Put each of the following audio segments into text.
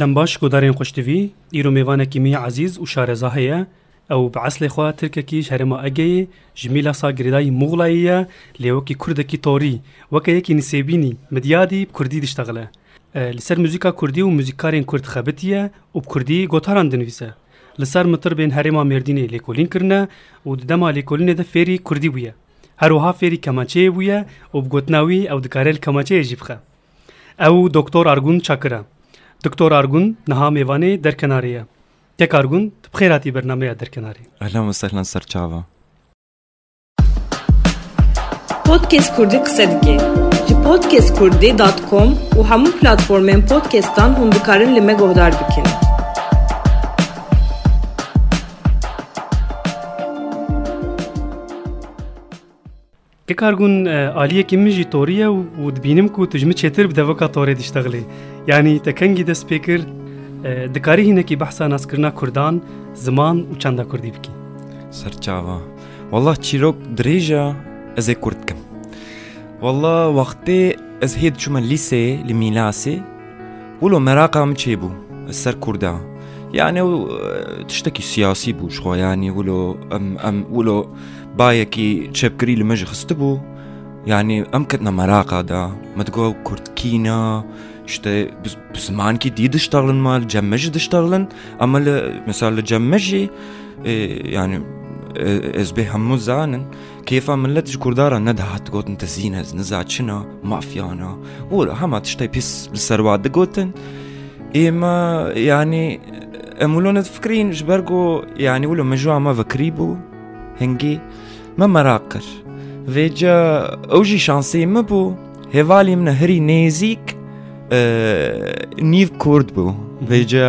دەمباش گۆدارێن خوشتوی ئیر و میوانێکی می عزیز و شارێزا هەیە ئەو بە عسلی خوا ترکێکی شەرمە ئەگەی ژمی لە ساگریدای مغڵاییە لێوەکی کوردێکی تۆری وەکە یەکی نسێبینی مدیادی کوردی دشتەغلە لەسەر موزیکا کوردی و موزیکارێن کورد خەبتیە و کوردی گۆتاران دنویسە لەسەر متر بێن هەرێما مردینی لێکۆلینکردە و دەما لێکۆلینە دە فێری کوردی بووە هەروها فێری کەماچەیە بووە و بگوتناوی ئەو دکارێل کەماچەیە ژی بخە ئەو دکتۆر ئارگون چاکرە دكتور أرجون نهام إيفاني دركنارية تك أرجون بخيراتي برنامج دركناري أهلا وسهلا سرچاوا بودكاست كردي قصدكي جي بودكاست كردي دات كوم وهمو بلاتفورمين بودكاستان هم بكارن لمه قهدار بكين کارګون عالیه کې مې توريه او د بینم کو تجمه چتر به د وکا تورې دشتغلي یعنی تکنګي د سپیکر د کاری هنه کې بحثا ناس کرنا کوردان زمان او چندا کوردی بکی سرچاوا والله چیروک دریجا از کورد کم والله وقتی از هید چوما لیسه لمیلاسه ولو مراقم چی بو سر کوردا يعني تشتكي سياسي بوش يعني ولو ام ام ولو كي شاب كري لما جي خستبو يعني أمكتنا مراقة دا ما تقول كورت كينا شتا بس بزمان كي دي دشتغلن ما الجمجي دشتغلن أما ل مثال الجمجي إيه، يعني إيه، از بي همو زانن كيف عملت كردارا ندها تقول انت زينة نزا تشنا مافيانا ولا هما تشتاي بيس للسروات دقوتن إما يعني امولونا تفكرين جبرقو يعني ولو مجوعة ما فكريبو هنجي me merak kir vê ce ew jî şansê min bû hêvalê min hirî nêzik nîv kurd bû vê ce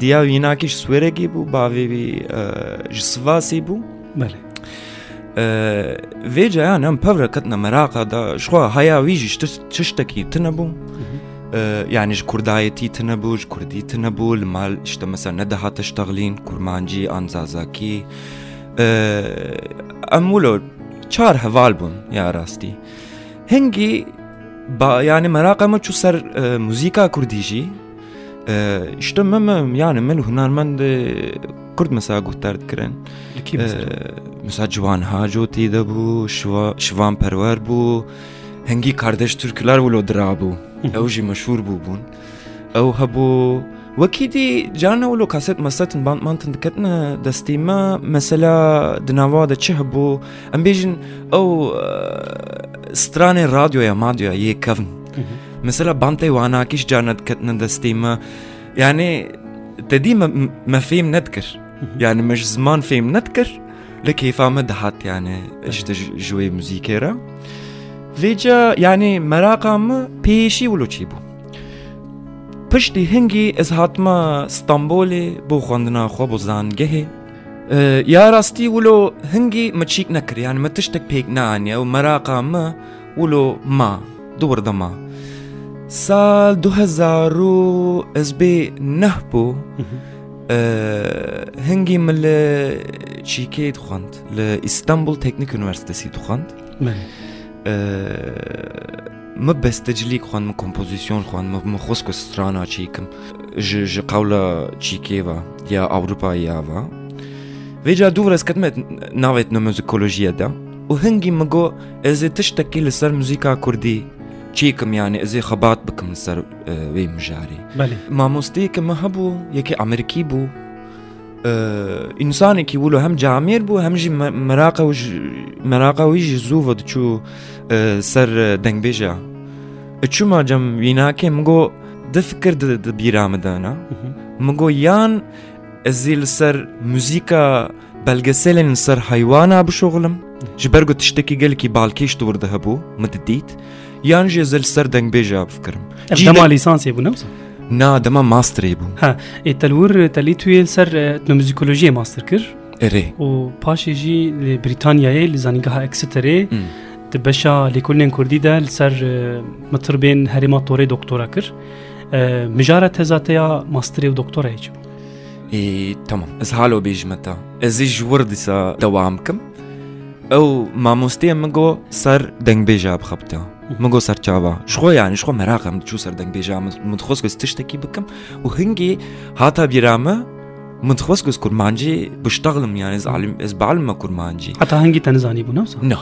diya wînakî ji swêrekê bû bavê wî ji sivasê bû vê ce ya em pevre ketine meraqa da jixwa heya wî jî tiştekî tune bû yani ji kurdayetî tune bû ji kurdî tune bû li mal işte mesela nedeha tişteɣlîn kurmancî anzazakî امولو چار هەواڵ بوون یا ڕاستی هەنگی یانی مەراقەمە چو سەر موزیکا کوردیژی شتە مەمە یانە من هوەرمەند کورد مەسا گوتار دکرن مسا جوان هاجۆتی دەبوو شوان پەروەر بوو هەنگی کاردەش تورکلار ولۆ درابوو ئەوژی مەشهور بوو بوون ئەو هەبوو وەکیدی جارنەوە لۆ کاسەت مەسەتن بانمانتن دکەتنە دەستیمە مەسەلا دناوادا چی هەبوو ئەم بێژن ئەو سترانێ رادیۆە مادیە یەکەون مثلە بانتی واناکیش جارە دکەتنە دەستیمە یانێ دەدی مەفیم نەتکرد یعنی مش زمان فێم نەتکرد لە کەیفامە دەهات یانێ شتە ژوێ موزیکێرە. Vêca yani meraqamı pêşî wilo çî bû. Piştî hingî ez hatma Stambolê bo xwandina xwe bo zangehê ya rastî wilo hingî me çîk nekir yani me tiştek pêk neaniye û meraqa me wilo ma dubir de ma. Sal 2000 ez bê neh bû hingî min li çîkê dixwand li İstanbul Teknik Üniversitesî dixwand. ما bestecilîk xwan min kompozisyon xwan min xwes ku strana çîkim ji ji qewla çîkêva ya Ewropayê va. Vê ca dû resketme navê nomüzikolojiye de û hingî min got ez ê tiştekî li ser müzîka Kurdî çêkim yani ez ê xebat bikim li ser wê mijarê. Mamosteyeke me hebû yekê Amerîkî bû ئینسانێکی بوو لە هەم جامێر بوو هەمژی مەراقەویژی زووە دچوو سەر دەنگبێژە چوومە جەم ویناکێ مگۆ دفکرد بیرامەدانە مگۆ یان ئەزیل سەر موزیکە بەلگەسەلێن سەر حیوانە بشغلم ji ber got tiştekî gelekî balkêş dûr de hebû min didît yan jê zil ser dengbêja bifikirim. Cî malîsansê bû nemsa? Na, dema masterê bû. Ha, e, e, e telwir e mm. telîtuyê ser etnomüzikolojiyê master kir. Erê. û paşê jî li Brîtanyayê li zanîngeha Exeterê di beşa lêkolên Kurdî de li ser mitirbên herêma torê doktora kir. Mijara tezateya masterê û doktorayê çi bû. İyi tamam. Ez halo bêjime ta. Ez ê ji wir dîsa dewam kim. Ew mamosteyê min got ser dengbêja bixebite. مگۆ سەرچاوە شخۆ یانی شخۆ مەراقم چوو سەردەنگ بێژام من خۆست گوست تشتێکی بکەم و هەنگی هاتا بیرامە من خۆست گوست کورمانجی بشتەغلم یانی زعلم ئەس باعلمە کورمانجی هەتا هەنگی تەنزانی بوو ناوسە نه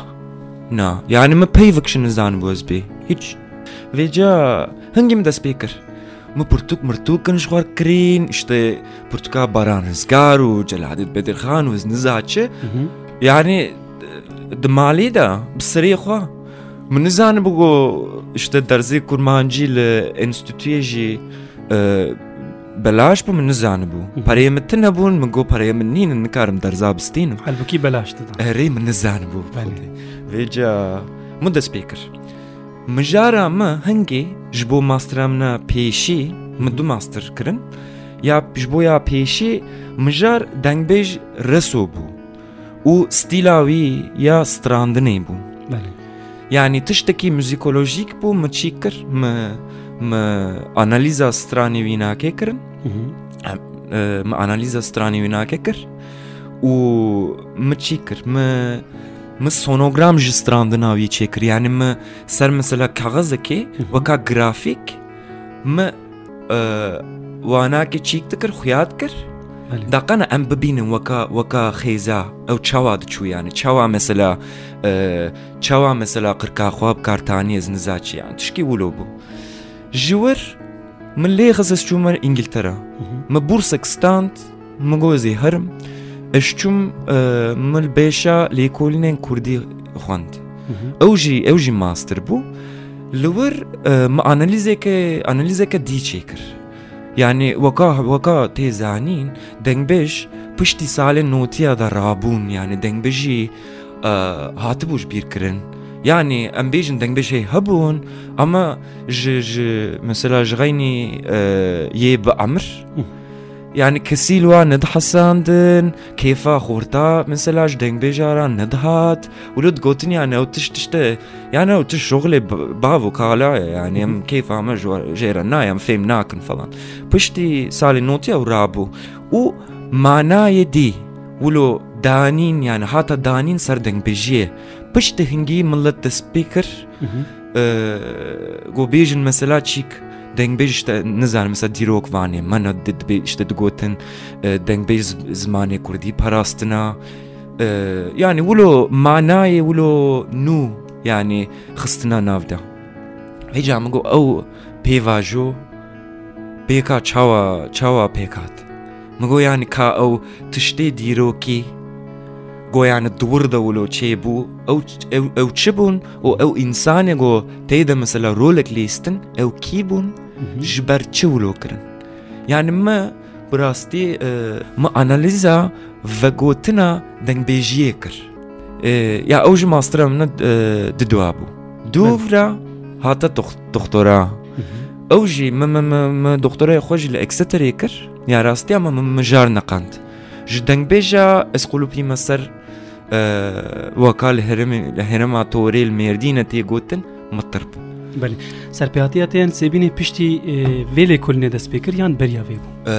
نه یعنی من پێی وەکشن زانم بۆ ئەسبێ هیچ vêca hingê min dest pê kir min pirtûk mirtûkin ji xwar işte pirtûka baran rizgar û celadît bedirxan ez nizaçi yanî di malê de bi من نزانم بگۆ شتە دەرزی کورمانجی لە ئینستیتوێژی بەلاش بوو من نزانم بوو پەرەیە من تە نەبوون من گۆ پەرەیە من نینە نکارم دەرزا بستینم هەلبکی بەلاشت هەرێ من نزانم بوو وێجا من دەست پێ کرد مژارە مە هەنگێ ji bo mastremna pêşî min du master kirin ya ji bo ya pêşî mijar dengbêj reso bû û stîla wî ya strandinê bû يعني تشتكي مزيكولوژیک بوو م چی کرد م ئەنالیزا سترانی ویناکێ کردن ئەنالیزا سترانی ویناکە کرد و م چی کرد م سۆنۆگرام ji strandinavî çêkiryanî mi ser mesela kaxezekê weka grafîk mi wanakê çîk dikir xuyat kir دەقەنە ئەم ببینن وەکە وەکە خێزا ئەو چاوا دەچوویانە چاوا مەسەلا چاوا مەسەلا قرکاخواب کارتانیێز نزاچیان تشکی وڵۆ بوو ژوەر من لێ خەزە چوومەر ئینگلتەرە مە بورسەکستانت مگۆزی هەرم ئەشچوم مل بێشە لێکۆلینێن کوردی خوند ئەوژی ئەوژی ماستر بوو لەوەر ئەنەلیزێکە ئەنەلیزەکە دیچێ کرد یعنی وەکە وەکە تێزانین دەنگبێش پشتی ساڵێ نوتیادا ڕابوون یعنی دەنگبژی هاتبووش بیرکردن یعنی ئەم بێژن دەنگبێشەی هەبوون ئەمە مثللا ژغینی یێ بە ئەمر. يعني كسيلوا ندحساندن كيفا خورتا من سلاج دنگ بيجارا ندهات ولو قوتن يعني او تش تشته يعني او تش شغل بافو كالا يعني ام كيفا ما جيرا نا ام فيم ناكن فلان بشتي سالي نوتي او رابو و مانا يدي ولو دانين يعني حتى دانين سر دنگ بجيه بشت هنجي ملت سبيكر أه... قو بيجن مسلا چيك dengbêj işte nizanim mesela dîrok vanê me na dibê işte digotin dengbêj zimanê Kurdî parastina yani wilo manayê wilo nû yani xistina navda Hêca min got ew pêvajo pêka çawa çawa pêkat min got yani ka ew tiştê dîrokî گۆیانە دووردا ولۆ چێبوو ئەو چ بوون و ئەو ئینسانێ گۆ تێدا مەسەلا ڕۆلێک لیستن ئەو کی بوون جبر چولو کرن یعنی يعني ما براستي آه، ما انالیزا و گوتنا دنگ بیجیه آه، کر یا اوج ماسترم نه آه، ددوابو دوورا هاتا دکترا اوجي ما م م دکترا خوژ ل اکستری کر یا ما مجار نقند ج دنگ اسقولو اسکولوپی مصر وكال هرم هرم اتوریل مردینه تی گوتن مطربو بەێ سەرپاتیەتیان سێبینی پشتی وێلێ کولنێ دەستپێکریان بەریاوێ بوو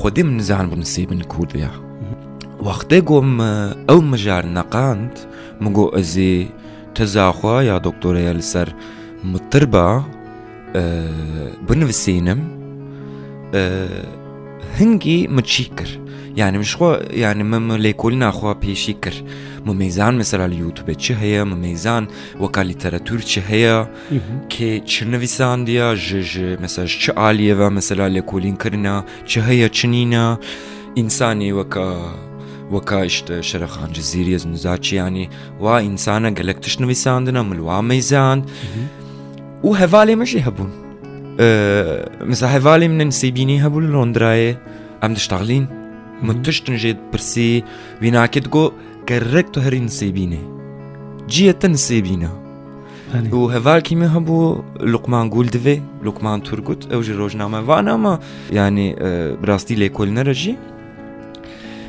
خودیم نزان بوون سێبن کوردیا وەختێ گۆم ئەو مژار نەقاند مگۆ ئەزێ تەزاخوا یا دکتۆرەیە لەسەر متر بە بنووسینم هەنگی مچی کرد یعنی مشخۆ یعنی مم لێکۆلی ناخوا پێشی کرد ممیزان مثللا لە یوتوبە چی هەیە ممیزان وەکە لیتەرەتور چی هەیە کێ چ نویساندیە ژژ مەسەش چ عالیەوە مثللا لێکۆلینکردە چه هەیە چنینە ئینسانی وەکە وەکە شتە شەرەخانجی زیریز نزاچیانی وا ئینسانە گەلک تشت نویساندنە ملوا مەیزان و هەواڵێ مەشی هەبوون مثل هەواڵی منە نسیبینی هەبوو لە لۆندرایە ئەم دشتاغلین منتشتن جيد برسي ويناكتغو كركتو هرين سيبيني جيتن سيبينه و هەوار کیمە هەبوو لوقمان گول دوێ لوقمان تورگوت ئەوژی ڕۆژنامەوانەمە ینی ڕاستی لێکۆل نەرەژی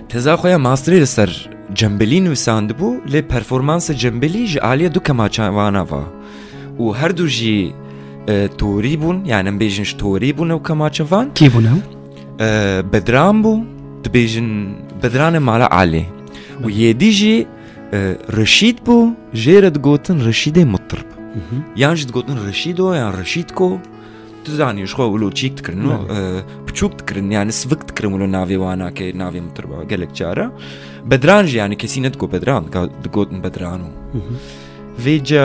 تێزا خۆیان ماستری لەسەر جەمبلی نووساند بوو لێ پەرفۆرمانسە جەمبلی ژ عالیە دوو کەماچوانەوە و هەردوو ژی تۆری بوون یانم بێژنش تۆری بوون و کەماچەوان کی بوونە بەدرام بوو dibêjin bedranê mala Alê û yêdî jî Reşîd bû jê re digotin Reşîdê Mutir yan ji digotin Reşîdo yan Reşîdko tu zanî ji xwe wilo çîk dikirin û piçûk dikirin yani sivik dikirin wilo navê wan nake navê Mutir ba gelek cara bedran jî yani kesî ne digo bedran digotin bedran û vê ca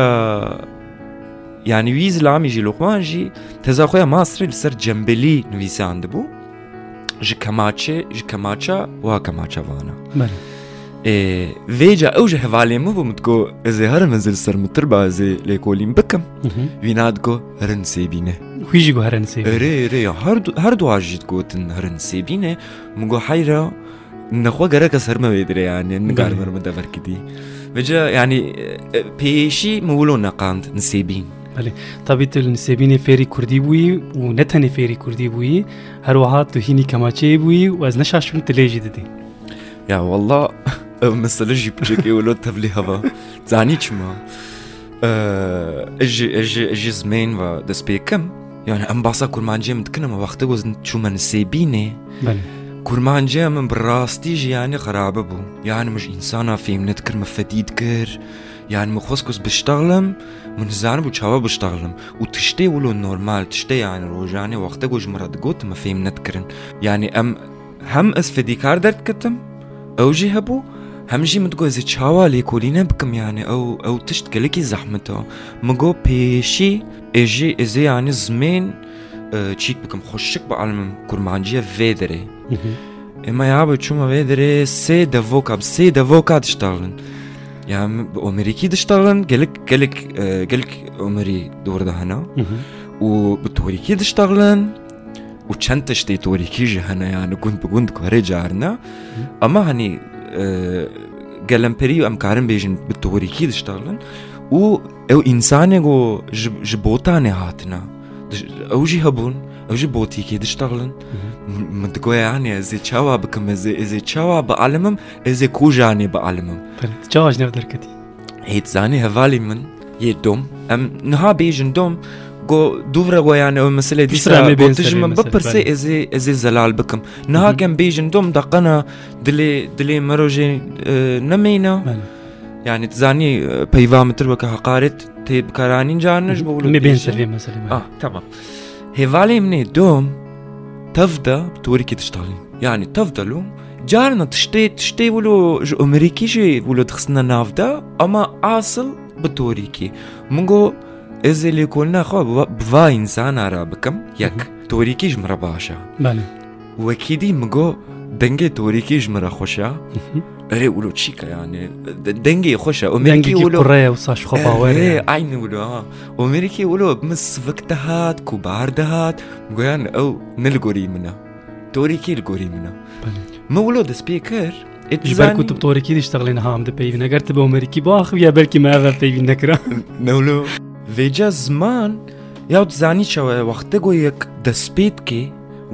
yani wî zilamî jî Luqman jî teza xwe ya masterê li ser cembelî nivîsandibû ji kemaçê ji kemaça wa kemaça vana. Bele. E, Vêca ew ji hevalê min bû min digo ez ê herim ez ser min tir bazê lêkolîn bikim Vîna digo herin sêbîne Xwî jî got herin sêbîne Rê rê her duwa jî digotin herin sêbîne min got heyra nexwe gerek ez herme vê dirê yani nigarim herme dever kidî Vêca yanî e, e, pêşî min wilo neqand nisêbîn بله تابیت نسبین فری کردی بودی و نه تنها فری کردی بودی هر تو تهینی کماچه بودی و از نشاشون تلیجی دادی یا والله اه، مثلا جیب بچکی ولو تبلی هوا زانی چما اجي اه، اجي اجي زمین و دست کم یعنی ام باسا كورمان جام تكنا وقت گوزن شو من سيبيني بله كورمان جام براستي يعني خرابه بود یعنی مش انسانه فيم نتكر مفاديد كر يعني مخوسكوس بشتغلم منزان بوو چاوە بشتەغلم و تشتێ ولو نۆرمال تشتەیان ڕۆژانێ وەختە گۆژمەڕە دگوتمە فێم نەتکردن یعنی ئەم هەم ئەس فدیکار دەردکردم ئەوژی هەبوو هەمژی متگۆزی چاوا لێ کۆلینە بکەم یانێ ئەو ئەو تشت گەلێکی زەحمتەوە مگۆ پێشی ئێژێ ئێزیانی زمێن چیت بکەم خۆشک بە ئالمم کورمانجیە وێ دەرێ ئێمە یا بە چوومە وێ دەرێ سێ دەڤۆ کاپ سێ دەڤۆ کاتشتاڵن. يعني بأمري كي تشتغلن قالك قالك آه، قالك أمري دور ده هنا وبتوري كي تشتغلن وتشنتش تي توري كي هنا يعني كنت بكنت كهرجة عرنا أما هني آه، قالن بري أم كارن بيجن بتوري كي تشتغلن و او انسانه جو جبوتانه هاتنا او جي هبون že botiki dištarlin min digoyaniye ez ê çawa bikim ez ê ez ê çawa bialimim ez ê kujanê bialimim çawa ji nev derketî hêtzanî hevalê min yê dom em niha bêjin dom go duvra yani o mesele dişra me botijim min bipirse ez ê ez ê zelal bikim niha kem bêjin dom deqena dilê dilê meroje nemeyna. yani zani peyva mitir ve hakaret tebkaranın canını mhm. bu. Mi ben sevim mesela. Ah tamam. هذالي من دوم تفضى بتوريكي تشتغلي يعني تفضلوا جارنا تشتي تشتي ولو جو امريكي جي ولو تخسنا نافدا اما اصل بتوريكي منقو ازي اللي كلنا خو بفا انسان عربكم ياك توريكي جمرباشا بله وكيدي مقو دەنگێ تۆریکی ژمرە خۆشە ئەرێ ئولو چیکەیانێ دەنگی خۆشە ئۆمێنگی ڕێ و ساشخۆپاوەێ ئاین ولو ئۆمریکی ولو مسفک دەهات کوبار دەهات گویان ئەو نلگۆری منە تۆریکی لگۆری منە مەولۆ دەست پێ کرد بەرکو تو تۆرەکی دیشتەغلێن هام دەپەیوی نەگەرتە بە ئۆمریکی باخ یا بەرکی ماەر پێوی نەکرا نەولۆ وێجا زمان یا دزانی چاوە وەختە گۆ یەک دەستپێت کێ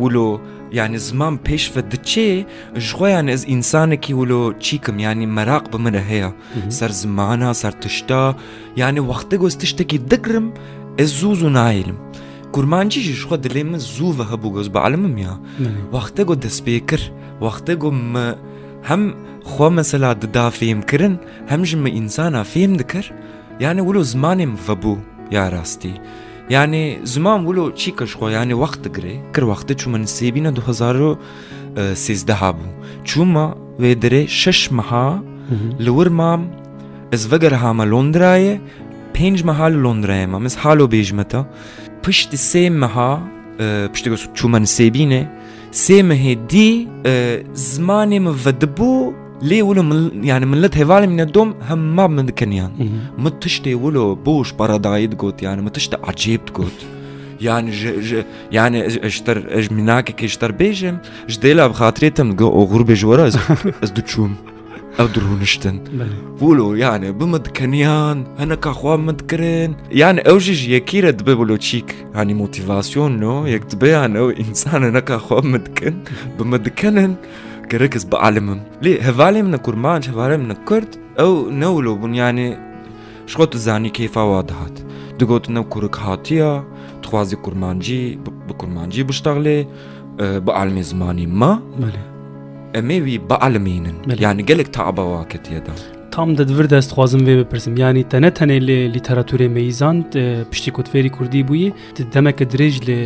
ولۆ یعنی زمان پیش و دچه جویان از انسان کی ولو چیکم یعنی مراق به من هیا سر زمانه سر تشتا یعنی وقت گوست تشتا کی دگرم از زوزو نایلم کورمانجی جی خو دلی من زو و هبو گوز بعلمم یا وقت گو دسپیکر وقت گو م هم خو مثلا ددا فهم کرن هم جم انسانا فهم دکر یعنی ولو زمانم فبو یا راستی Yani ziman vilo çîkiş xwe yani wext digire kir wextê çû min sêbîna du hezar û sêzdeha bû. Çûma wê dirê şeş meha li wir mam ez vegirhama Londrayê pênc meha li Londrayê mam ez halo bêjme te. Piştî sê meha piştî çû min sêbînê sê mehê dî zimanê min vedibû لێ ولو یعنی منلت هێوالی منە دۆم هەمما من دکنیان من تشتێ ولو بۆش بەڕەدایت گوت یانە من تشتە عجێبت گوت. یان یانە ئەشتر ئەژ مناکە کشتەر بێژم ژ دێلا بخاترێتم گە ئۆغور بێژوەرە ئەس دوچووم. ئەو درونشتن بولۆ یانە بمتکەنیان هەنەکە خوا متکردن یان ئەوژش یەکیرە دبێ بۆلۆ چیک هانی مۆتیڤاسیۆن نۆ یەک دبیان ئەو ئینسانە نەکە خوا متکن بمە دکەنن كركز بعلمهم لي هفالي من كرمانش هفالي من كرد او نولو بن يعني شغوت زاني كيف واضحات دقوت نو كرك هاتيا تخوازي كرمانجي بكرمانجي بشتغلي أه بعلمي زماني ما مالي امي وي بعلمين يعني قالك تعبا واكت يدا tam tedvir dest xwazim vê bipirsim yanî te ne tenê lê lîteraturê meyîzan e, piştî kotferî kurdî bûyî di demeke dirêj lê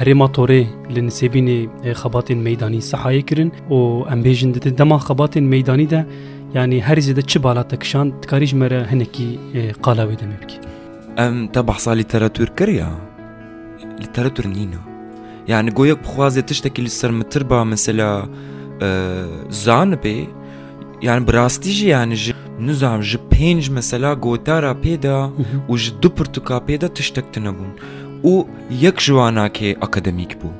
herêma torê li nisêbînê e, xebatên meydanî sehayê kirin û em bêjin di dema xebatên meydanî de yani her zede çi bala te kişan dikarî ji me re hinekî e, qala wê demê bikî em te behsa lîteratur kir ya lîteratur nîna yani goyek bixwazê tiştekî li ser mitir ba mesela zanibê yani براستی yani, یعنی جی نزام جی پنج مثلا گوتارا پیدا و جی دو پرتوکا پیدا تشتک تنبون و یک جوانا که اکادمیک بو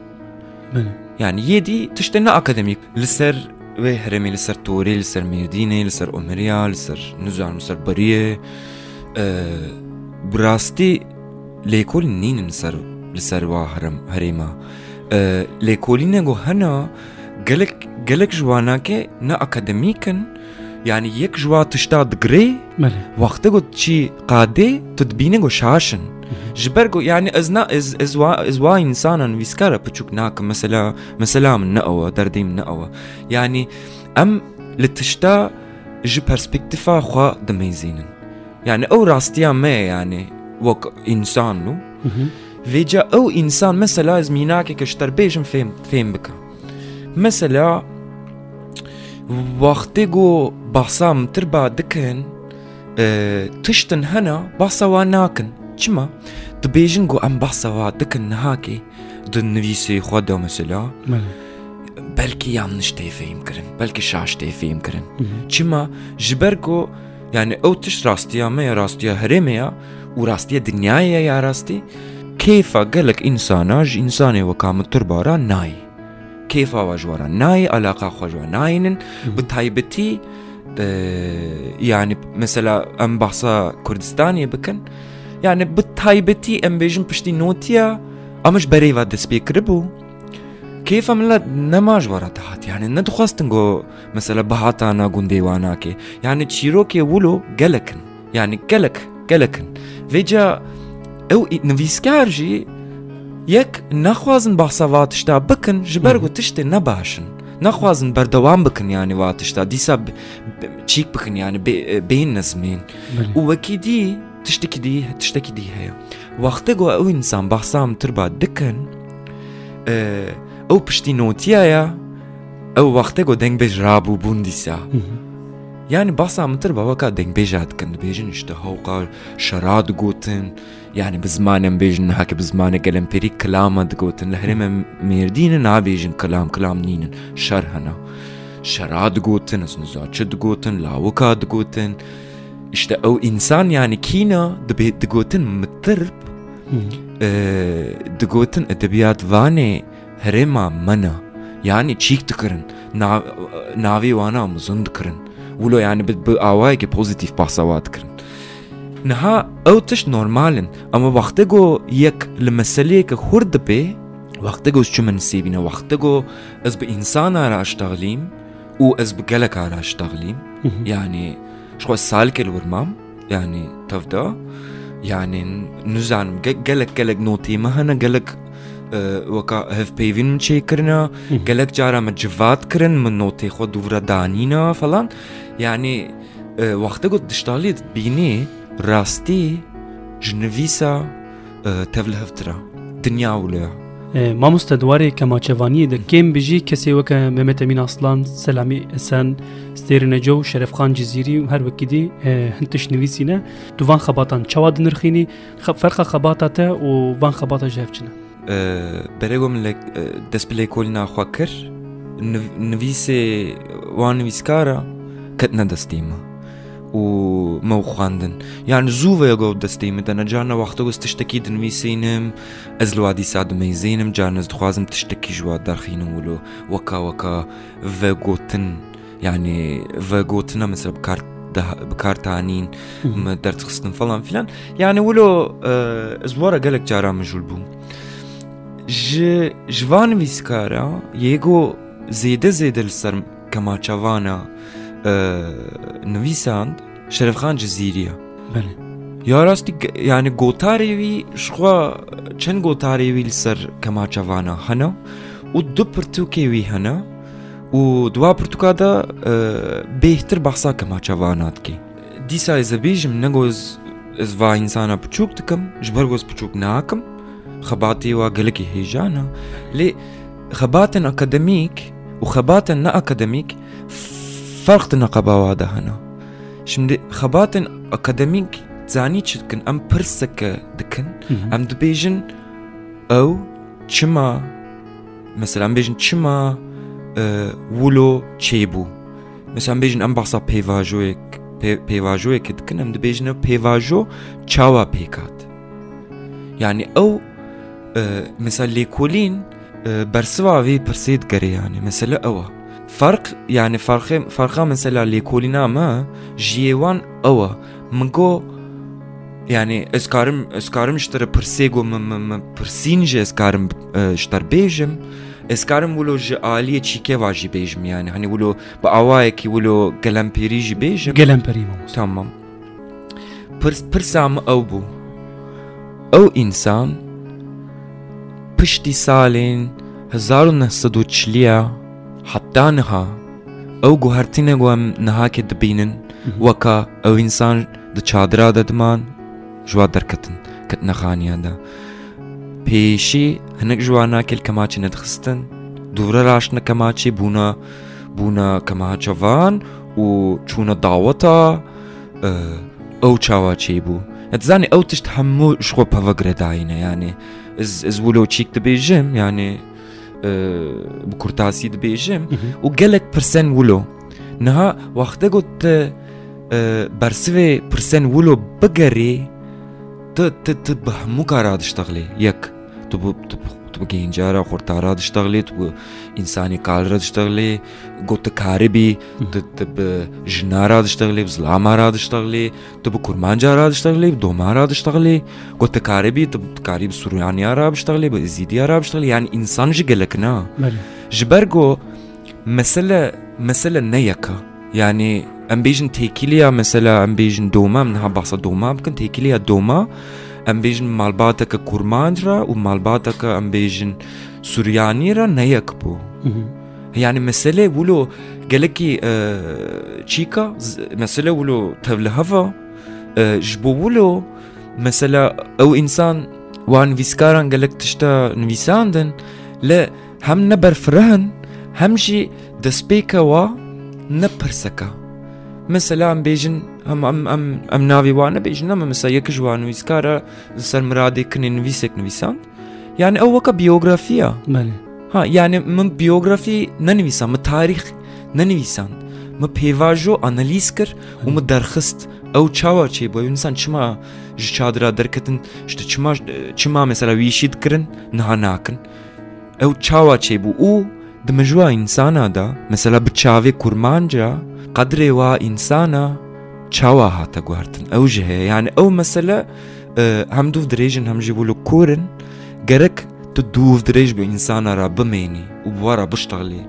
بله یعنی یه دی تشتنا اکادمیک لسر ve heremi li ser Tori, li ser Medine, li ser Omeriya, li Bariye. E, Brasti lêkolîn nînin ser li ser wa herem herêma. E, Lêkolîne gohena gelek گلک جوانا که نه اکادمیکن یعنی يعني یک جوا تشتا دگری وقت گو چی قاده تدبینه گو شاشن جبر گو یعنی يعني از نه از از وا از وا انسانا ویسکارا پچوک ناک مثلا مثلا من نه او دردیم نه او یعنی يعني ام لتشتا ج پرسپکتیفا خوا دمیزینن یعنی او راستیا ما یعنی وك انسان نو فيجا او انسان مثلا از ميناكي كشتر بيجم فيم بك مثلا وەختێ گۆ باسام تر با دکن تشتن هەنا باسەوا ناکن چما دبێژن گۆ ئەم باسەوا دکن نهاکێ دن نویسێ خوا دا مثللا بەلکی یان نیشتێ فێیم کردن بەلکی شاشتێ فێیم کردن چما ji ber گۆ yani ew tişt rastiya me ya rastiya herême ya û rastiya dinyaya ya rastî kêfa gelek insana ji insanê weka min turbaran nayî کیفا و جوارا نای علاقه خو جوارا ناینن به تایبتی yani mesela em bahsa Kurdistanê bikin yani bi taybetî em bêjin piştî notiya em ji berêva destpê kiribû kêfa min la nema ji wara te hat yani ne dixwastin got mesela bihatana gundê wan nake yani çîrokê wilo gelekin yani gelek gelekin vêca ew nivîskar يك نخوازن بحثا واتشتا بكن جبرغو تشتي نباشن نخوازن بردوام بكن يعني واتشتا ديسا تشيك بكن يعني بين نزمين ووكي دي تشتي كي دي تشتي كي دي هيا وقتي غو او انسان بحثا تربا دكن او بشتي نوتيا يا او وقتي دنگ بج رابو بون ديسا يعني بحثا متربا وكا دنگ بجاد كن بجنشتا هوقا شراد قوتن یعنی بزمانم بێژن هاکە بزمانە گەلمپێری کلامە دگوتن لە هەرێمە مێردینە نابێژن کلام کلام نینن شەر هەنا شەرا دگوتن ئەس نزاچە دگوتن لاوەکا دگوتن işte ئەو ئینسان یانی کینا دەبێت دگوتن مترب دگوتن ئەدەبیات وانێ هەرێما منە یانی چیک دکردن ناوی وانە ئەمزون دکردن ولو یانی بێت بە ئاوایەکی پۆزیتیف پاسەوات کردن نها او تش نورمالن اما وقتی گو یک لمسلی که خورد بی وقتی گو چو من سیبین وقتی گو از به انسان را اشتغلیم او از به گلک را اشتغلیم یعنی شخوا سال سالك الورمام یعنی تفدا یعنی نزانم گلک گلک نوتي ما هنا قالك أه وكا هف بيفين من شي كرنا قالك جارا متجفات كرن من نوتي خود دورا دانينا فلان يعني أه وقت قد دشتالي تبيني راستي جنفيسا تفلهفترا دنيا ولا مامۆستا دوارێ کەماچەوانی دەکەم بژی کەسێوەکە مەمەتەمین ئاسلان سەلامی ئەسان ستێرنەجە و شەرفخان جززیری و هەروەکیدی هەنتش نوویسینە دووان خەباتان چاوا دنرخینی فەرخە خەباتاتە و وان خەباتە ژەفچنە بەرەگۆم دەست پلەی کۆلی ناخوا کرد نوویسێ وان نوویسکارە کەت نەدەستیمە و خوندن یان زووە گەوت دەستەی مدەنە جارە وەختەوەس تشتێکی دنویسینم ئەز لەوا دیسا دمەیزینم جارنز دخوازم تشتێکی ژوا دەرخینم ولو وەکاوەکە ڤگوتن بكارتانين ڤگوتنە مثل بکار بکارتانین دەرخستن فەڵام فیلان یانە ولۆ زوارە گەلک جاران مژول بووم ji vanivîskara yêgo zêde zêde li ser kemaçavana نویساند شرفخان جزیریه بله یا راستی یعنی گوتاری وی شخوا چند گوتاری وی لسر کماچوانا هنه و دو پرتوکی وی هنه و دوا پرتوکا دا بهتر بحثا کماچوانا دکی دیسا از بیجم نگوز از وا انسانا پچوک دکم جبرگوز پچوک ناکم خباتی و گلکی هیجانا لی خباتن اکادمیک و خباتن نا اکادمیک farqtı neqebava de hene Şimdi xebatên akademik zanî çi dikin em pirseke dikin em dibêjin ew çima mesela em bêjin çima wilo çêbû mesela em bêjin em bahsa peyvajoyek peyvajoyekê dikin em dibêjin ew peyvajo çawa pêkat yani ew mesela lêkolîn bersiva vê pirsê digere yani mesele ew e فرق يعني فرق فرقا من سلا لي كولينا ما جيوان اوا منكو يعني اسكارم اسكارم اشتر برسيغو برسينجي اسكارم اشتر بيجم اسكارم ولو جالية تشيكي واجي بيجم يعني هني ولو بأوايكي ولو قلمبيري جي بيجم قلمبيري تمام برس برسام او بو او انسان پشتی سالین 1940 حتا نها ئەو گوهرتینە گوم نەهاکێ دبینن وەکە ئەو ئینسان دە چادرا دەدمان ژوا دەرکەتن کەت نەخانیاندا پێشی هەنک ژواناکل کەماچی نەدخستن دوورە راشنە کەماچی بوونە بوونە کەماچەوان و چوونە داوەتە ئەو چاواچی بوو ئەتزانانی ئەو تشت هەموو شخۆ پەوەگرێداینە یانێ زبوو لەو چیک دەبێژم یانێ بکورتاسی دبێژم و gelek پرسەن wilo نها وەختە گوت te بەرسێ پرسەن wilo بگەرێ bi hemû kara dişteqlê yek tu وګینجار او خورتارا د اشتغلت و انساني کار را اشتغلې ګوت کاربي د تب جنارا د اشتغلې زلام را د اشتغلې تب کورمانجا را د اشتغلې دوما را د اشتغلې ګوت کاربي تب کاريب سورياني را د اشتغلې زيدي را د اشتغلې يعني انسان جګلکنا جبرګو مسألة مسألة نيكة يعني ام بيجن تيكيليا مثلا ام بيجن دوما منها بحصة دوما ممكن تيكيليا دوما ام بیژن مالباتا که کورمانج را و مالباتا که ام بیژن سوریانی را نیک بو يعني مسألة ولو قالكي آه تشيكا مسألة ولو تبلهفا آه جبو ولو مسألة أو إنسان وان فيسكاران قالك تشتا نفيساندن لا هم نبر فرهن همشي دسبيكا و نبرسكا مثلا ئەم بێژن ئەم ناوی وانە بێژن ئەمە مسا یەکژوان نوویستکارە سەرمرادی کنێ نوویسێک نوویسان یان ئەو وەکە بیۆگرافیە ها یانێ من بیۆگرافی نەنویسان من تاریخ نەنویسان من پێواژۆ ئەنەلیز کرد و من دەرخست ئەو چاواچێ بۆ ئینسان چما ji çadira derketin işte çima çima mesela wîşî dikirin niha nakin ew çawa çêbû û دمجوا انسانا دا مثلا بتشافي كورمانجا قدري وا انسانا تشاوا هاتا جوارتن او جهه يعني او مثلا هم دوف دريجن هم جيبولو كورن جرك تدوف دريج بإنسانا را بميني وبورا بشتغلي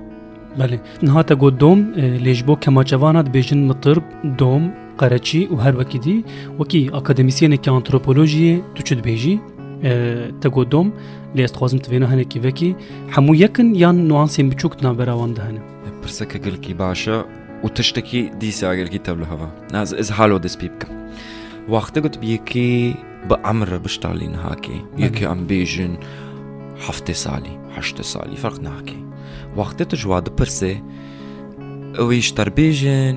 بله نهاتا گو دوم لیجبو کما جوانات بیجن مطرب دوم قرچی و هر وکی دی وکی اکادمیسین که انتروپولوژی تو چد بیجی Э, tegodom lê ez dixwazim tivêna hinekî vekî hemû yekin yan nuansên biçûk navbera wan dihene. Pirseke gilkî baş e û tiştekî dîsa gilkî tev li heva. Ez ez halo despî bikim. Waxtê got yekî bi emre biştalîn hakê yekî em bêjin heftê salî heştê salî ferq nakê. Waxtê tu ji wa dipirsê ew êj terbêjin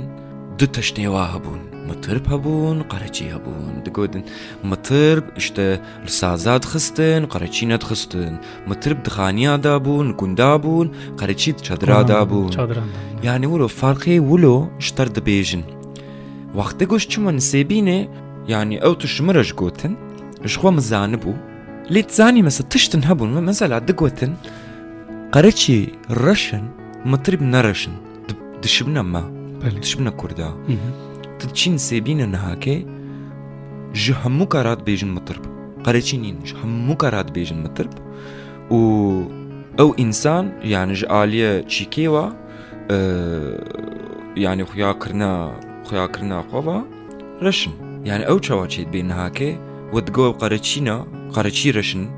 du tiştê wa hebûn. مترب هەبوون قەرەچی هەبوون دەگوتن مترب شتە سازاد خستن قەرەچی نەتخستن مترب دخانیادا بوون گوندا بوون قەرەچی چەدرادا بوون یانی ورۆ فارقی ولۆ شتەر دەبێژن وەختە گۆشت چمە نسێبینێ ینی ئەو توشمرەش گوتن شخوا مزانە بوو لێت زانی مەسە تشتن هەبوون مە مەزەلا دەگوتن قەرەچی ڕەشن مترب نەڕەشن دشبنە ما دشبنە کووردا. تچین سبین نه النهاكي جو همو كارات بيجن مطرب قريتشينين جو همو کارات بیجن مطرب و او انسان یعنی يعني جاليه تشيكيوا یعنی آه، يعني خویا کرنا خویا کرنا كرنا قوا رشن یعنی يعني او چوا تشواتشيت بين هاكي وتقو قريتشينا قريتشي رشن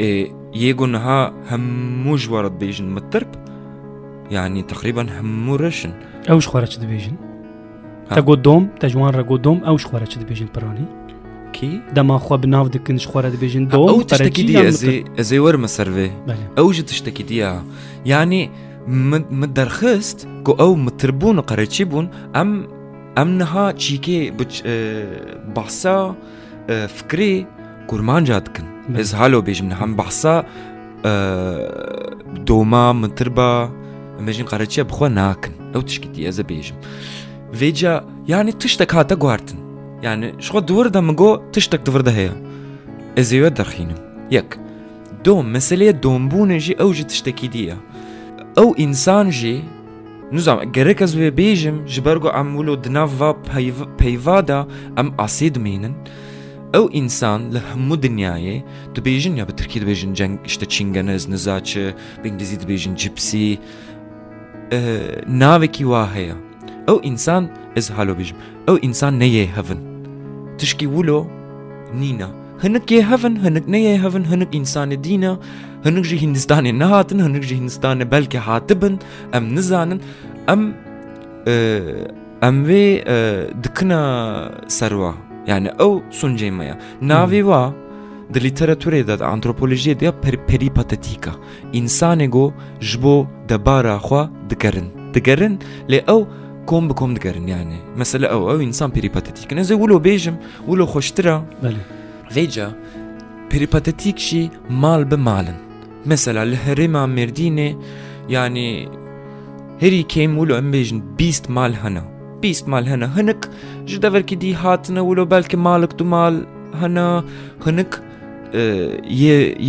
إيه يقول ها همو جوارد بيجن مطرب يعني تقريبا همو رشن اوش خرجت بيجن تا گودوم تا جوان را گودوم او شخوره چه دبیجین پرانی کی دما خو بناو دکن شخوره دبیجین دوم او تشتکی دی ازی ازی ور مسروه او جد تشتکی دی یعنی مدرخست کو او متربون قرچیبون ام امنها چیکی بچ بحثا فكري كورمان جاتكن از هالو بيج من هم بحصا دوما من تربا ماجين قراتشي بخوا ناكن او تشكيتي از بيجم veja yani tiştek hata guartin. Yani şu şko dvırda mı go tiştek dvırda heya. Ez eve darxinim. Yek. Dom meseleye dombune jî ew jî tiştekî diye. Ew insan jî Nizam gerek ez ve bêjim ji ber got em am asid nav O peyva da em asê dimînin. Ew insan li hemû dinyayê ya bi Tirkî dibêjin ceng işte çingeniz, nizaçi, bi İngilîzî dibêjin cipsi. E, navekî wa heye. ئەو ئینسان ئەس هالۆبیژم ئەو ئینسان نەیە هەون تشکی ولۆ نینە هەنکێ هەون هەنک نەیە هەون هەنک ئینسانی دینە هەنک ژی هندستانی نەهاتن هەنک ژی هندستانە بەلکە هاتبن ئەم نزانن ئەم ئەم وێ دکنە سەروا یعنی ئەو سونجێمەیە ناوی وا di literatûrê de antropolojiyê de per peripatetiîka însanê got ji bo debara xwe digerin digerin lê ew کۆم بکۆم دەگەرن یانێ مەسلە ئەو ئەو ئینسان پریپەتەتیکن نەزە ولۆ بێژم ولۆ خۆشترە ڕێجا پریپەتەتیکشی مال بمالن مەسەلا لە هەرێما مردینێ یانێ هەری کەیم ولۆ ئەم بێژن بیست مال هەنا بیست مال هەنا هەنک ji devekî dî hatine wilo belki malik du mal hene hinik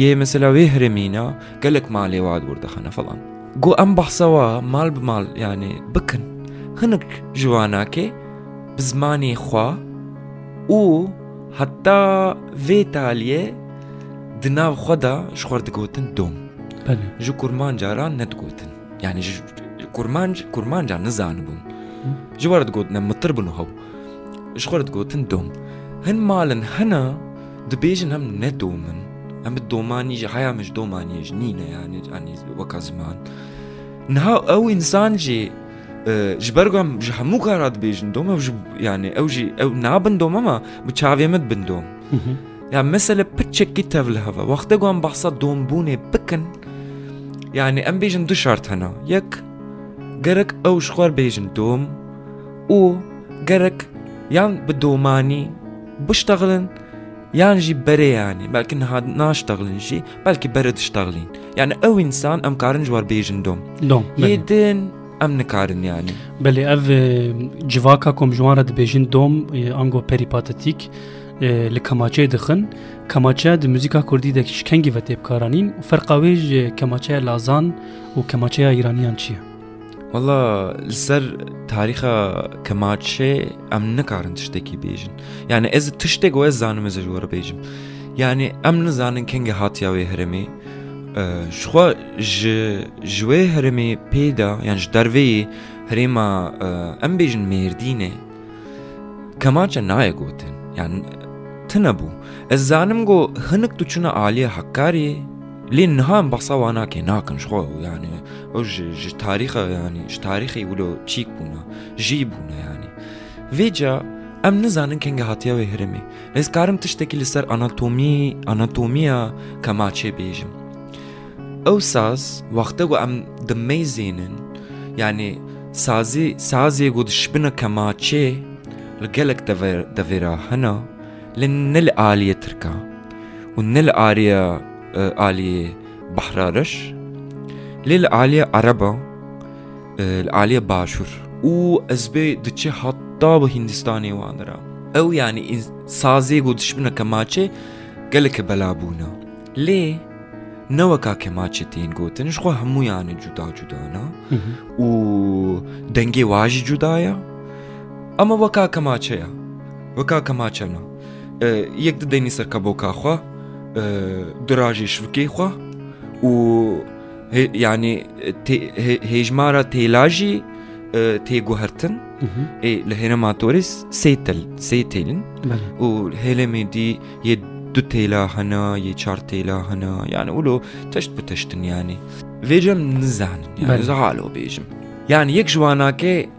yê mesela wê hiremîna gelek malê wad werdixene falan. Got em behsa wa mal bi mal yanî bikin هەنک ژواناکێ بزمانی خوا و حتا vê taliye di nav xwe da ji xwar digotin dom ji kurman caran ne digotin yani ji kurman kurman can nizanibûn ji war digotine mitir bûn hew ji xwar digotin dom hin malin hene dibêjin hem ne domin em bi domanî ji heya me ji domaniye ji nîne yani anî weka ziman niha ew însan jî جبرغم جحمو كارات بيجن دوما يعني اوجي او نابن دوما ما بتشافي مد بن دوم يعني مثلا بتشكي تافل هذا وقت قام بحصا دوم بوني بكن يعني ام بيجن دو شارت هنا يك جرك او شخور بيجن دوم او جرك يان بدوماني بشتغلن يان جي بري يعني بلكن هاد ناشتغلن جي بلكي برد اشتغلين يعني او انسان ام كارنج وار بيجن دوم دوم يدن ام nikarin yani. Belê ev civaka komjwan re dibêjin dom ango perîpatetik li kemaçeyê dixin, kemaçe di muzîka Kurdî de şikengî ve têbkaranîn, ferqa wê ji kemaçeya Lazan û kemaçeya Îraniyan çi ye? Valla li ser tarîxa kemaçê em nikarin tiştekî bêjin. Yani ez tiştek û ez zanim ez ji we re bêjim. Yani em nizanin kengî hatiya wê herêmê, ji xwe ji ji wê herêmê yani yan ji derveyê herêma euh, em bêjin mêrdînê kemaçe naye gotin yan tune bû ez zanım go hinek tuçuna çûna aliyê hekarê lê niha em behsa wan nake yani o ji ji tarîxa yani ji tarîxê ulo çîk buna, jî buna yani vê ca em nizanin kenge hatiya wê herêmê ez karim tiştekî li ser anatomiya kemaçê bêjim او ساز وقتا گو ام دمی زینن یعنی سازی سازی گو شبنا کما چه لگلک دویرا دویر هنو لن نل آلی ترکا و نل آریا آلی بحرارش لیل آلی عربا آلی باشور او از بی دچه حتا به هندستانی واندرا او یعنی يعني سازی گو شبنا کما چه گلک بلابونا لی نەوەکا کەماچێتین گوتن شخوا هەمویانە جودا جودانا و دەنگێ واژی جودایە ئەمە وەکا کەماچەیە وەکا کەماچەنا یەک دەدەینی سەرکە بۆ کاخوا دراژی شوکەی خوا و ینی هێژمارە تێلاژی تێگوهرتن لە هێنەماتۆریس سێتل سێتێلن و هێلەمێدی یە دو تيلا هنا چار تيلا هنا يعني ولو تشت بتشتن يعني فيجم نزعن يعني زعالو بيجم يعني يك جواناكي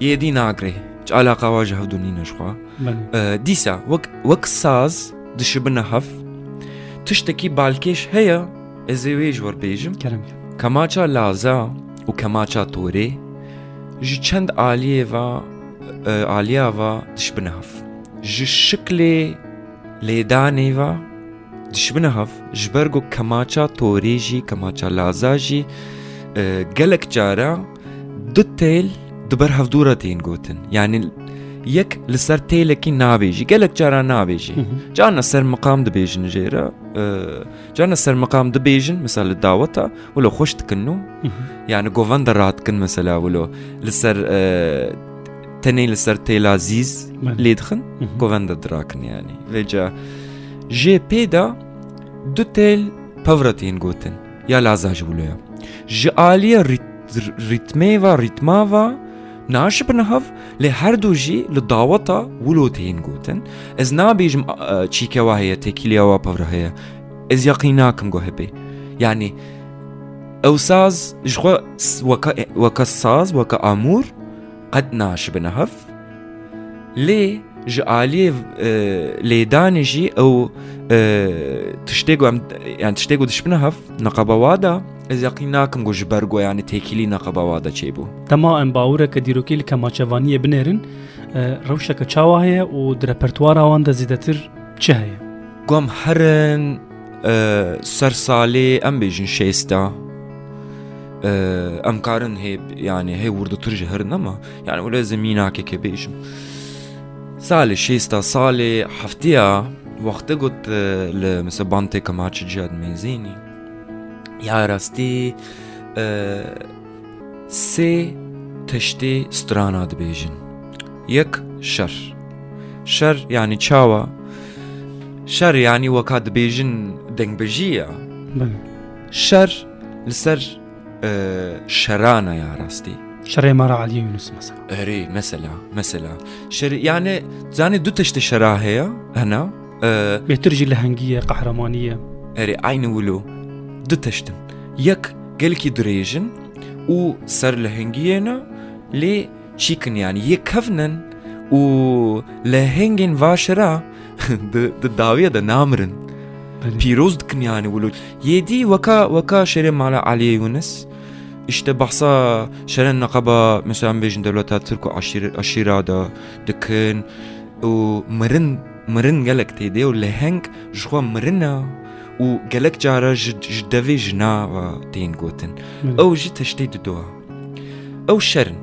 يدي ناقري علاقة واجهة دونين شخوا آه ديسا وك وك ساز دشبنا هف تشتكي بالكيش هي ازيويج ور بيجم كرم كماچا لازا و كماچا توري جي چند آلية و آلية و دشبنا هف جي شكلي Lêdanê ve dişibine hav ji ber got kemaça torê jî kemaça laza jî gelek cara du têl di ber hevdûra tên gotin yani yek li ser têlekî nabêjî gelek cara nabêjî carna ser miqam dibêjin jê re carna ser miqam dibêjin misal li daweta wilo xweş dikin nû yani govenda rahat kin mesela wilo li ser تنيل سرتيل عزيز ليدخن كوفاندا دراكن يعني فيجا جي بيدا دو تيل بافراتين جوتن يا لازاج ولا جي آلية ريتميفا ريتمافا ناش بنهف لهر دو جي لدعوتا ولوتين جوتن از نابيجم تشيكا آه، وهي تكيليا وبافرا هي از يقيناكم غو هبي يعني او ساز جوا وكا وكا ساز وكا امور قد ناش بنهف لي جالي لي دانجي او تشتيغو يعني تشتيغو دش بنهف نقبه وادا از یقیناکم گوش برگو یعنی تیکیلی نقبا وادا چی بو تما ام باوره که دیروکی لکه ماچوانی بنیرن روشه که چاوا هیا در پرتوار آوان ده چه هیا هرن سر سالی ام بیجن شیستا ام قارن هي يعني هي ورد ترجي هرن اما يعني ولازم ينعك كبيشم سالي شيستا سالي حفتيا وقت قلت لمسبانتي كما جاد ميزيني يا راستي سي تشتي سترانا دبيجن يك شر شر يعني تشاوا شر يعني وكاد بيجن دنبجية شر لسر شرانة يا راستي شري مرة على يونس مثلا اري مثلا مثلا شري يعني زاني دو تشتي شراهية هنا أه بترجي لهنجية قهرمانية اري عين ولو دو تشتن يك قالكي دريجن و سر لهنجينا لي شيكن يعني يكفنن و لهنجن واشرا د داوية دا نامرن بيروز دكن يعني ولو يدي وكا وكا شري على علي يونس İşte bahsa şeren nakaba mesela bejin devleta Türk aşir aşira da dikin u mırın mırın gelek teyde u lehenk jwa mırına u gelek cara jdevi jna ve teyin gotin. Ew jî teştê didoa. Ew şerin.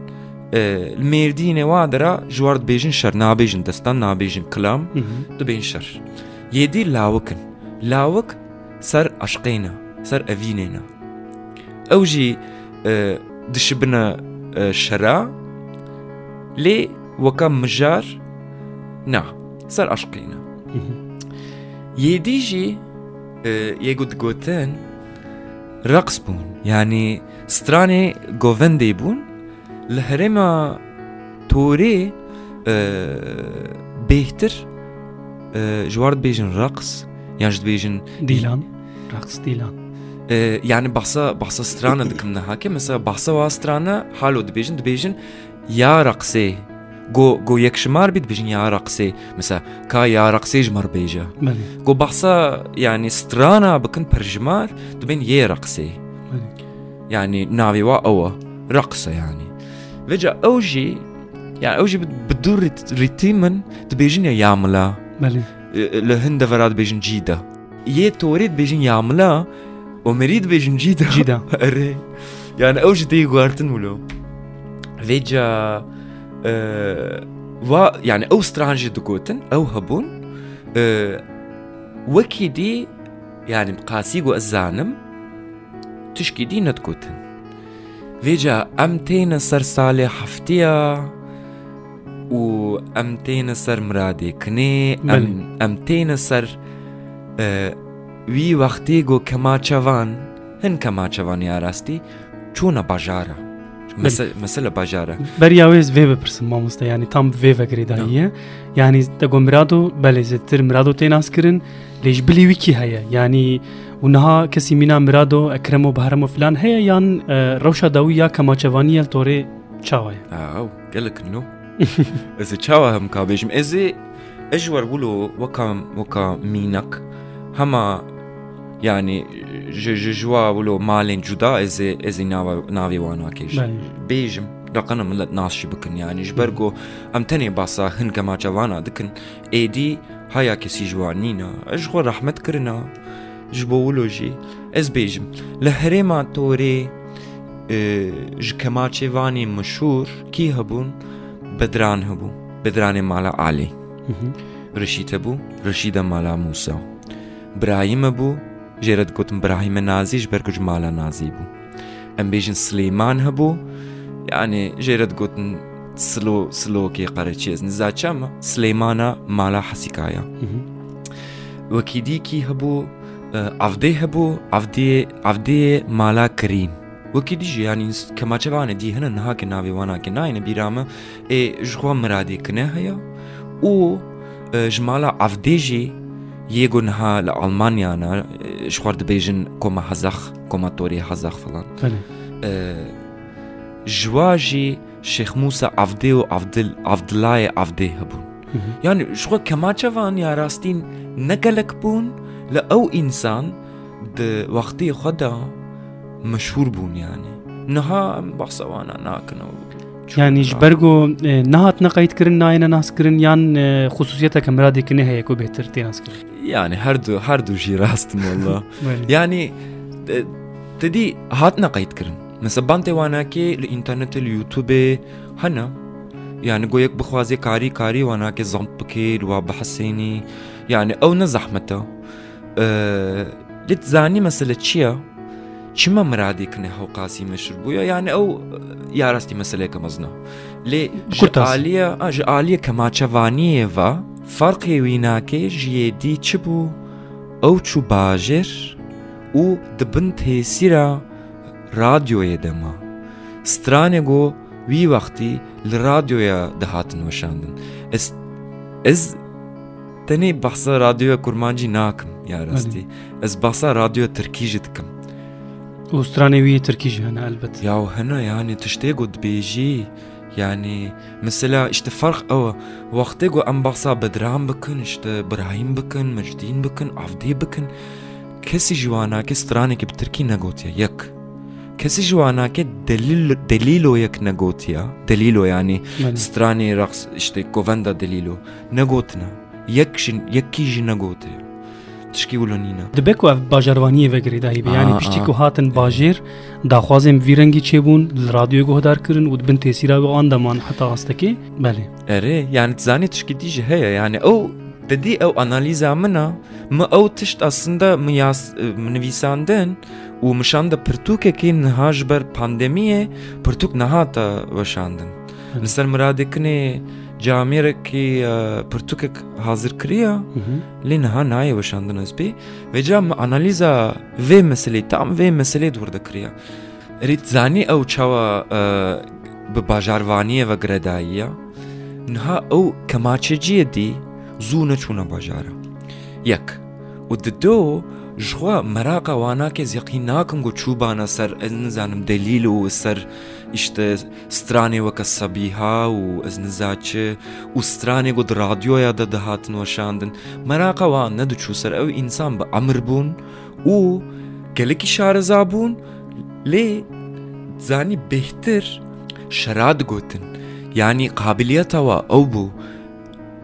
Lmêrdînê wa dira ji war dibêjin şer nabêjin destan nabêjin kilam dibêjin şer. Yêdî lawikin. Lawik ser aşqêna, ser evînêna. Ew jî دشبنا بنا آه، شرا لي وكم مجار نا صار أشقينا يديجي آه، يقود جوتان رقص بون يعني ستراني جوفندي بون لهرما توري آه، بيهتر جوارد بيجن رقص يعني جد بيجن ديلان رقص ديلان آه، يعني بحصة بحصة سترانا دكمنا هاكي مثلا بحصة وا سترانة حالو دبيجن دبيجن يا رقصي جو جو يكشمار شمار بيت بيجن يا رقصي مثلا كا يا رقصي جمر بيجا جو بحصة يعني سترانا بكن برجمار دبين يا رقصي يعني ناوي وا اوا رقصة يعني فيجا اوجي يعني اوجي بدور ريتيمن دبيجن يا ملا مالي لهند فراد بيجن جيدا يي توريد بيجن يا ملا ومريد بيجن جيدا جيدا ري يعني اوج دي غارتن ولو فيجا أه و يعني او سترانجي دقوتن او هبون أه وكي دي يعني مقاسي و وازانم تشكي دي ندقوتن فيجا امتين سر صالح حفتيا و امتين تين سر مرادي كني ام امتين تين سر آه، vi vaktego kamaçavan, hin kamaçavan ya rastî çûna bajara. Mesela bajara. Beriya wê vê bipirsin mamoste yani tam vê vegredaniye. Yani te got mirado belê zêtir mirado tê naskirin lê ji bilî wî kî heye yani û niha kesî mîna mirado ekremo biheremo filan heye yan e, rewşa dawî ya kemaçevanî yel torê çawa ye. Ew gelek nû. Ez ê çawa hem kabêjim ez ê ez ji werbulo weka weka mînak يعني جواولو مالين جدا ازي ازي ناوي وانا كيش بيجم رقنا من لتناش بكن يعني جبرجو ام تاني باسا هن كما جوانا دكن اي دي هيا كسي جوانينا اجغو رحمت كرنا جبولوجي از بيجم لهريما توري جكماتشي واني مشهور كي هبون بدران هبو بدران مالا علي رشيد هبو رشيد مالا موسى برايم هبو جيرد كوتم براهيم النازي جبركو جمالا نازيبو ام بيجن سليمان هبو يعني جيرد كوتن سلو سلو كي قرأت شيز نزا شاما سليمانا مالا حسيكايا وكيدي كي هبو عفدي هبو عفدي عفدي مالا كريم وەکی دیژی یانی کەما چەوانە دی هەنە نهاکە ناوێ واناکە ناینە بیرامە ئێ ژخوا مرادێکنە هەیە و ژمالا ئەفدێژی yegun ha li Almanya ne ji xwar dibêjin koma hezex koma torê hezex filan ji wa jî Şeyx Musa Avdê û Avdil Avdilayê Avdê hebûn mhm. yani ji xwe kemaçevan ya rastîn ne gelek bûn li ew însan di wextê xwe de meşhûr bûn yani niha em behsa wan nakin ew Yani ji ber got nehatine qeydkirin nayine naskirin yan xsusiyeta ke miradekine heye ku bêtir tê naskirin. Yani her du her du jî rastim valla. Yani te dî hatine qeydkirin. Mesela bantê wanakê li înternetê li YouTubeê hene yani goyek bixwazê karî karî wanakê zamp bikê wa bihesenî yani ew ne zehmeta. Li zanî mesele çi ye? چمە مراادێکنێ هەوقاسی مشر بووە یانە ئەو یاراستی مەسلەیەکە مەزنە لێ کوردتاالە ئەژ عالیە کەماچەوانیەوە فەرقێوی ناکێ ژیێدی چ بوو ئەو چوو باژێر و دبن تێسیرا رادیۆیە دەما سترانێ گۆ وی وەختی li radyoya dihatin weşandin ez ez tenê behsa radyoya kurmancî nakim ya rastî ez behsa radyoya tirkî jî dikim واسترانيوية تركيجي هنا البت ياو هنا يعني قد بيجي يعني مثلا اشت فرق او وقتيقو امبارسا بدرام بكن اشت براهيم بكن مجدين بكن عفدي بكن كسي جوانا كسترانك بتركي نغوتيا يك كسي جوانا دليل دليلو يك نغوتيا دليلو يعني مالي. ستراني رقص اشت كوفندا دليلو نغوتنا يك يكيجي نغوتيا تشکی ولونینا دبکو اف باجروانی وگری دایی بی یعنی پشتی کو هاتن باجر داخوازم ویرنگی چه بون رادیو گوه دار کرن و بن تیسیرا و آن دمان حتی هستکی بله اره یعنی تزانی تشکی دیجه هیا یعنی او ددی او انالیزا منا ما او تشت اصلا میاس منویساندن و مشان دا پرتوکه که نهاج بر پاندمیه پرتوک نهاتا وشاندن نسر مرادکنه gjamire ki uh, për të kek hazir kria, mm -hmm. li në hanë aje vëshë në zbi, ve gjam analiza ve meseli tam, ve meseli dhur dhe kria. Rit zani au qawa uh, bë bajarvanie vë gredaia, në au kama që gjedi zu në quna bajara. u dhe do, jixwa meraka wanakê zîqî nakim got çûbana ser ez nizanim delîl û ser işte stranê weke sebîha û ez niza çi û stranê got radyoya de dihatin weşandin meraka wan nediçû ser ew însan bi emir bûn û gelekî şareza bûn lê zanî bêhtir şera digotin yanî qabiliyeta we ew bû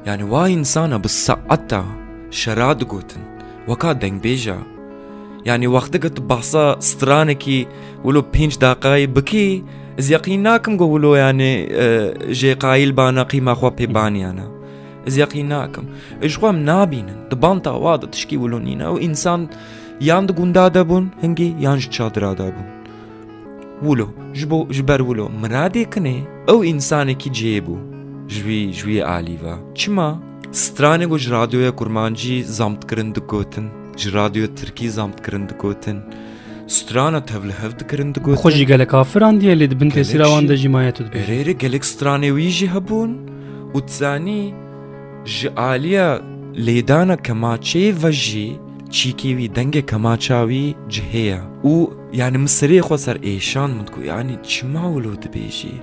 yani wa însana bi saeta şera digotin Vaka dengbêja. Yani wextikê tu behsa stranekî wilo pênc daqayê bikî ez yeqîn nakim got wilo yani jêqayîl bana qîma xwe pêbaniyana. Ez yeqîn nakim. Ji xwe em nabînin. Di banta wa de tişkî wilo nîne û însan yan di gunda de bûn hingî yan ji çadira de bûn. Wilo ji bo ji ber wilo miradê kine ew însanekî cêbû. Ji wî ji wî alî ve. Çima? Stranê ji radyoya kurmancî zamtkirin digotin ji radyo Tirkî zamtkirin digotin. Strana tev li hev dikirin digot Xwe jî gelek afiran diye lê dibin tesîra wan de cîmayet dibe. Erêrê gelek stranê wî jî hebûn û tizanî ji aliya lêdana kemaçê ve jî çîkê wî dengê kemaça wî cihêya û yani misirê xwe ser êşan min ku yanî çima wilo dibêjî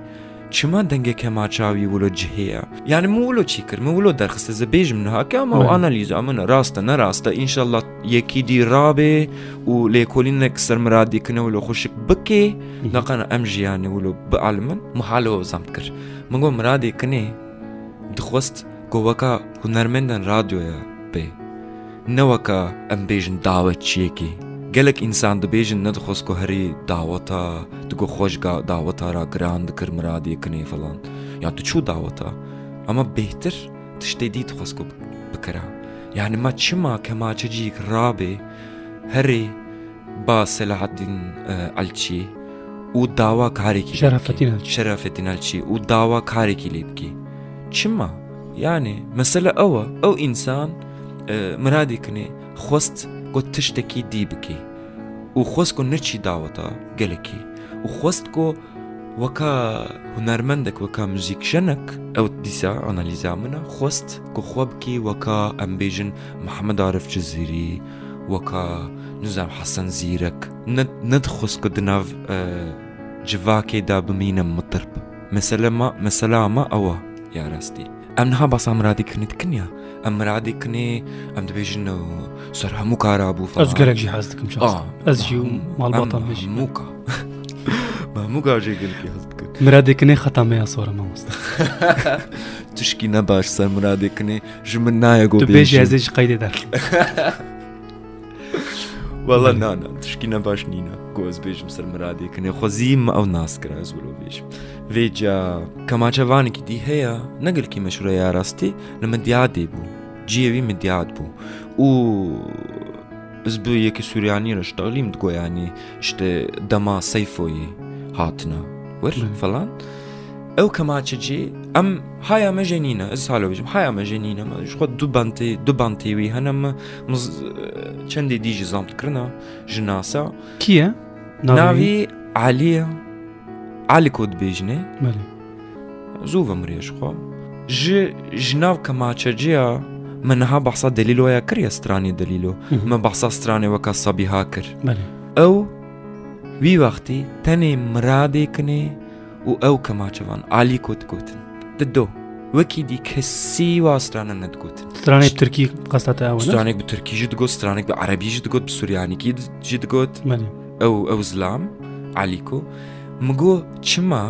çima dengeke maçavi wilo ciheye. Yani mu wilo çikir, mu wilo derxiste zebêjim nihake ama o analiza min rast ne rast inşallah yekî dî rabe û lêkolînek sermiradî kine wilo xuşik bike neqana em jiyanê wilo bialimin mihalo zam kir. Min got miradê kinê dixwest got weka hunermendan radyoya bê. Ne weka em bêjin dawetçiyekî. gelek insan dibêjin nedixwaz ku herî daweta tu gu xweşga daweta ra giran dikir miradê kinê falan ya tu çu davata, ama bêhtir tiştê dî dixwaz ku bikira yani ma çima kemaçe cîyek rabê herê ba Selahattin Alçî e, û dawa karekî Şerafettin Alçî û dawa karekî lê bikî çima yani mesela ew o e, insan e, miradê kinê xwest got tiştekî dî bike û xwest ku nirçî daweta gelekî û xwest ku weka hunermendek weka müzîkjenek ew dîsa analîza min e xwest ku xwe bikî weka em bêjin Mihemed Arif Cizîrî weka nizem Hesen Zîrek nedxwest ku di nav civakê da bimînim mitirb meselema mesela ma ew e ya rastî. ام نها بس ام رادي كني تكنيا ام رادي کنی ام دبيجن صرح موكا رابو فا ازقرك جي حازتك مش اه ازجيو مع البطل بيجي موكا ما موكا جي قلت حازتك مرادی کنی ختم يا صورة ما مست تشکی نباش سر مرادی کنی جمن كني جمنا يا قوبي تبيجي ازيج قيدي دار وەڵە نانە تشکینە باش نینە گۆز بێژم سەرمەرادێکنێ خۆزیمە ئەو ناسکرا زۆرۆ بێژم وێجا کەماچەوانێکی دی هەیە نەگرکی مەشورە یاراستی لە مەدیادێ بوو جیێوی مدیات بوو و بو یەکی سووریانی ڕشتەغلیم گۆیانی شتێ دەما سەیفۆیی هاتنە وەرلم فەلان؟ ئەو کەماچەجێ ئەم هایامە ژێنینە ساالۆژم هایامە ژێنینەمە خۆ دو بانتێ دو بانتێوی هەنەمە چەندی دیژی زامتکردە ژناسا کیە؟ ناوی عالیە عالی کۆت بێژنێ زوو بە مرێژخوا ji nav kemaçeciya min niha behsa delîloya kiriye stranî delîlo mhm. me behsa stranê weka sabîha kir ew wî wextî tenê miradê kinê و ئەو کەماچەوان عالی کۆت گوتن ددۆ وەکی دی کەسی واسترانە نەتگوتن سترانێک ترکی قستاتە ئەوستانێک بە ترکیژ دگوت سترانێک بە عربیژ دگوت بە سوریانێکی جی دگوت ئەو ئەو زلام علیکۆ مگۆ چما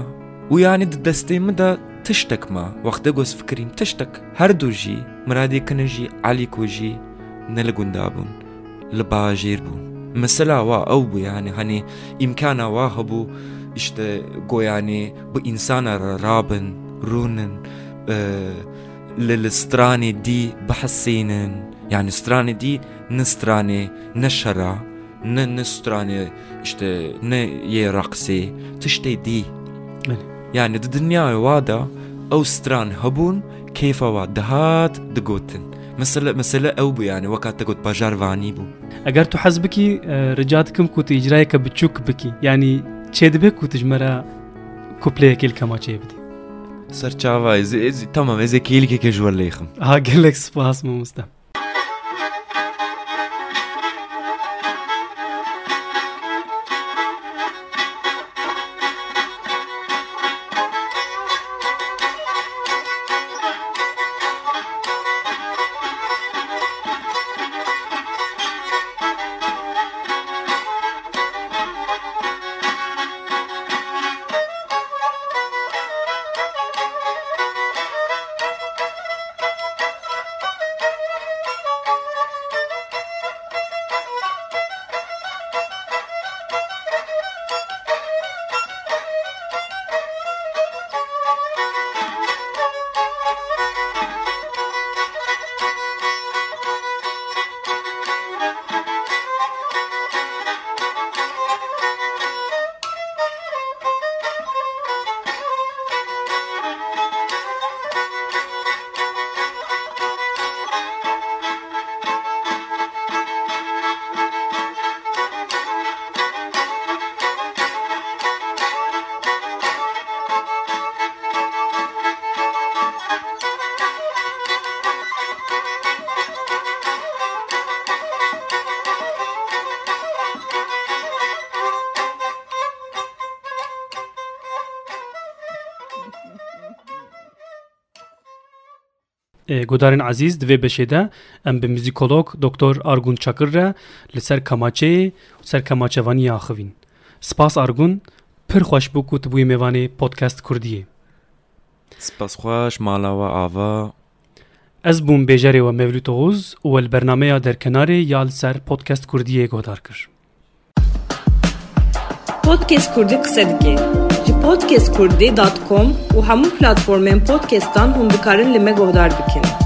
ویانی دەستەی مدا تشتێکمە وەختە گۆس فکرین تشتێک هەردووژی مرادێکنەژی علی کۆژی نە لە گوندا بوون لە باژێر بوون مەسەلا وا ئەو بوویانە هەنێ ئیمکانە وا هەبوو işte goyanî bu insana re rabin rûnin li li stranê dî bihisînin yani stranê dî ni stranê ne şera ne ne stranê işte ne yê raqsê tiştê dî yani di dinyayê wa da ew stran hebûn kêfa wa dihat digotin مثل مثل ئەو بوو یانە وەکات دەگوت بەژارڤانی بوو ئەگەر تو حەز بکی ڕجاتکم کوتی ئیجرایەکە بچووک بکی ینی Çedibe kutujmera kupleyek ilk ama çebdi. Serçava ez tamam ez ekilik ekejur leyhim. Ha gelek spas mı mustam. گودارین عزیز دوی بشیده ام به موزیکولوگ دکتر آرگون چکر را لسر کماچه سر وانی آخوین سپاس آرگون پر خوش بو کت بوی میوانی پودکست کردیه سپاس خوش مالا و آوا از بوم بیجاری و مولود اوز و البرنامه در کنار یا لسر پودکست کردیه گودار کر پودکست کردی قصدگی Ki podcast kurdi.com u hamu platformën podcasttan hundikarën li gohdar bikin.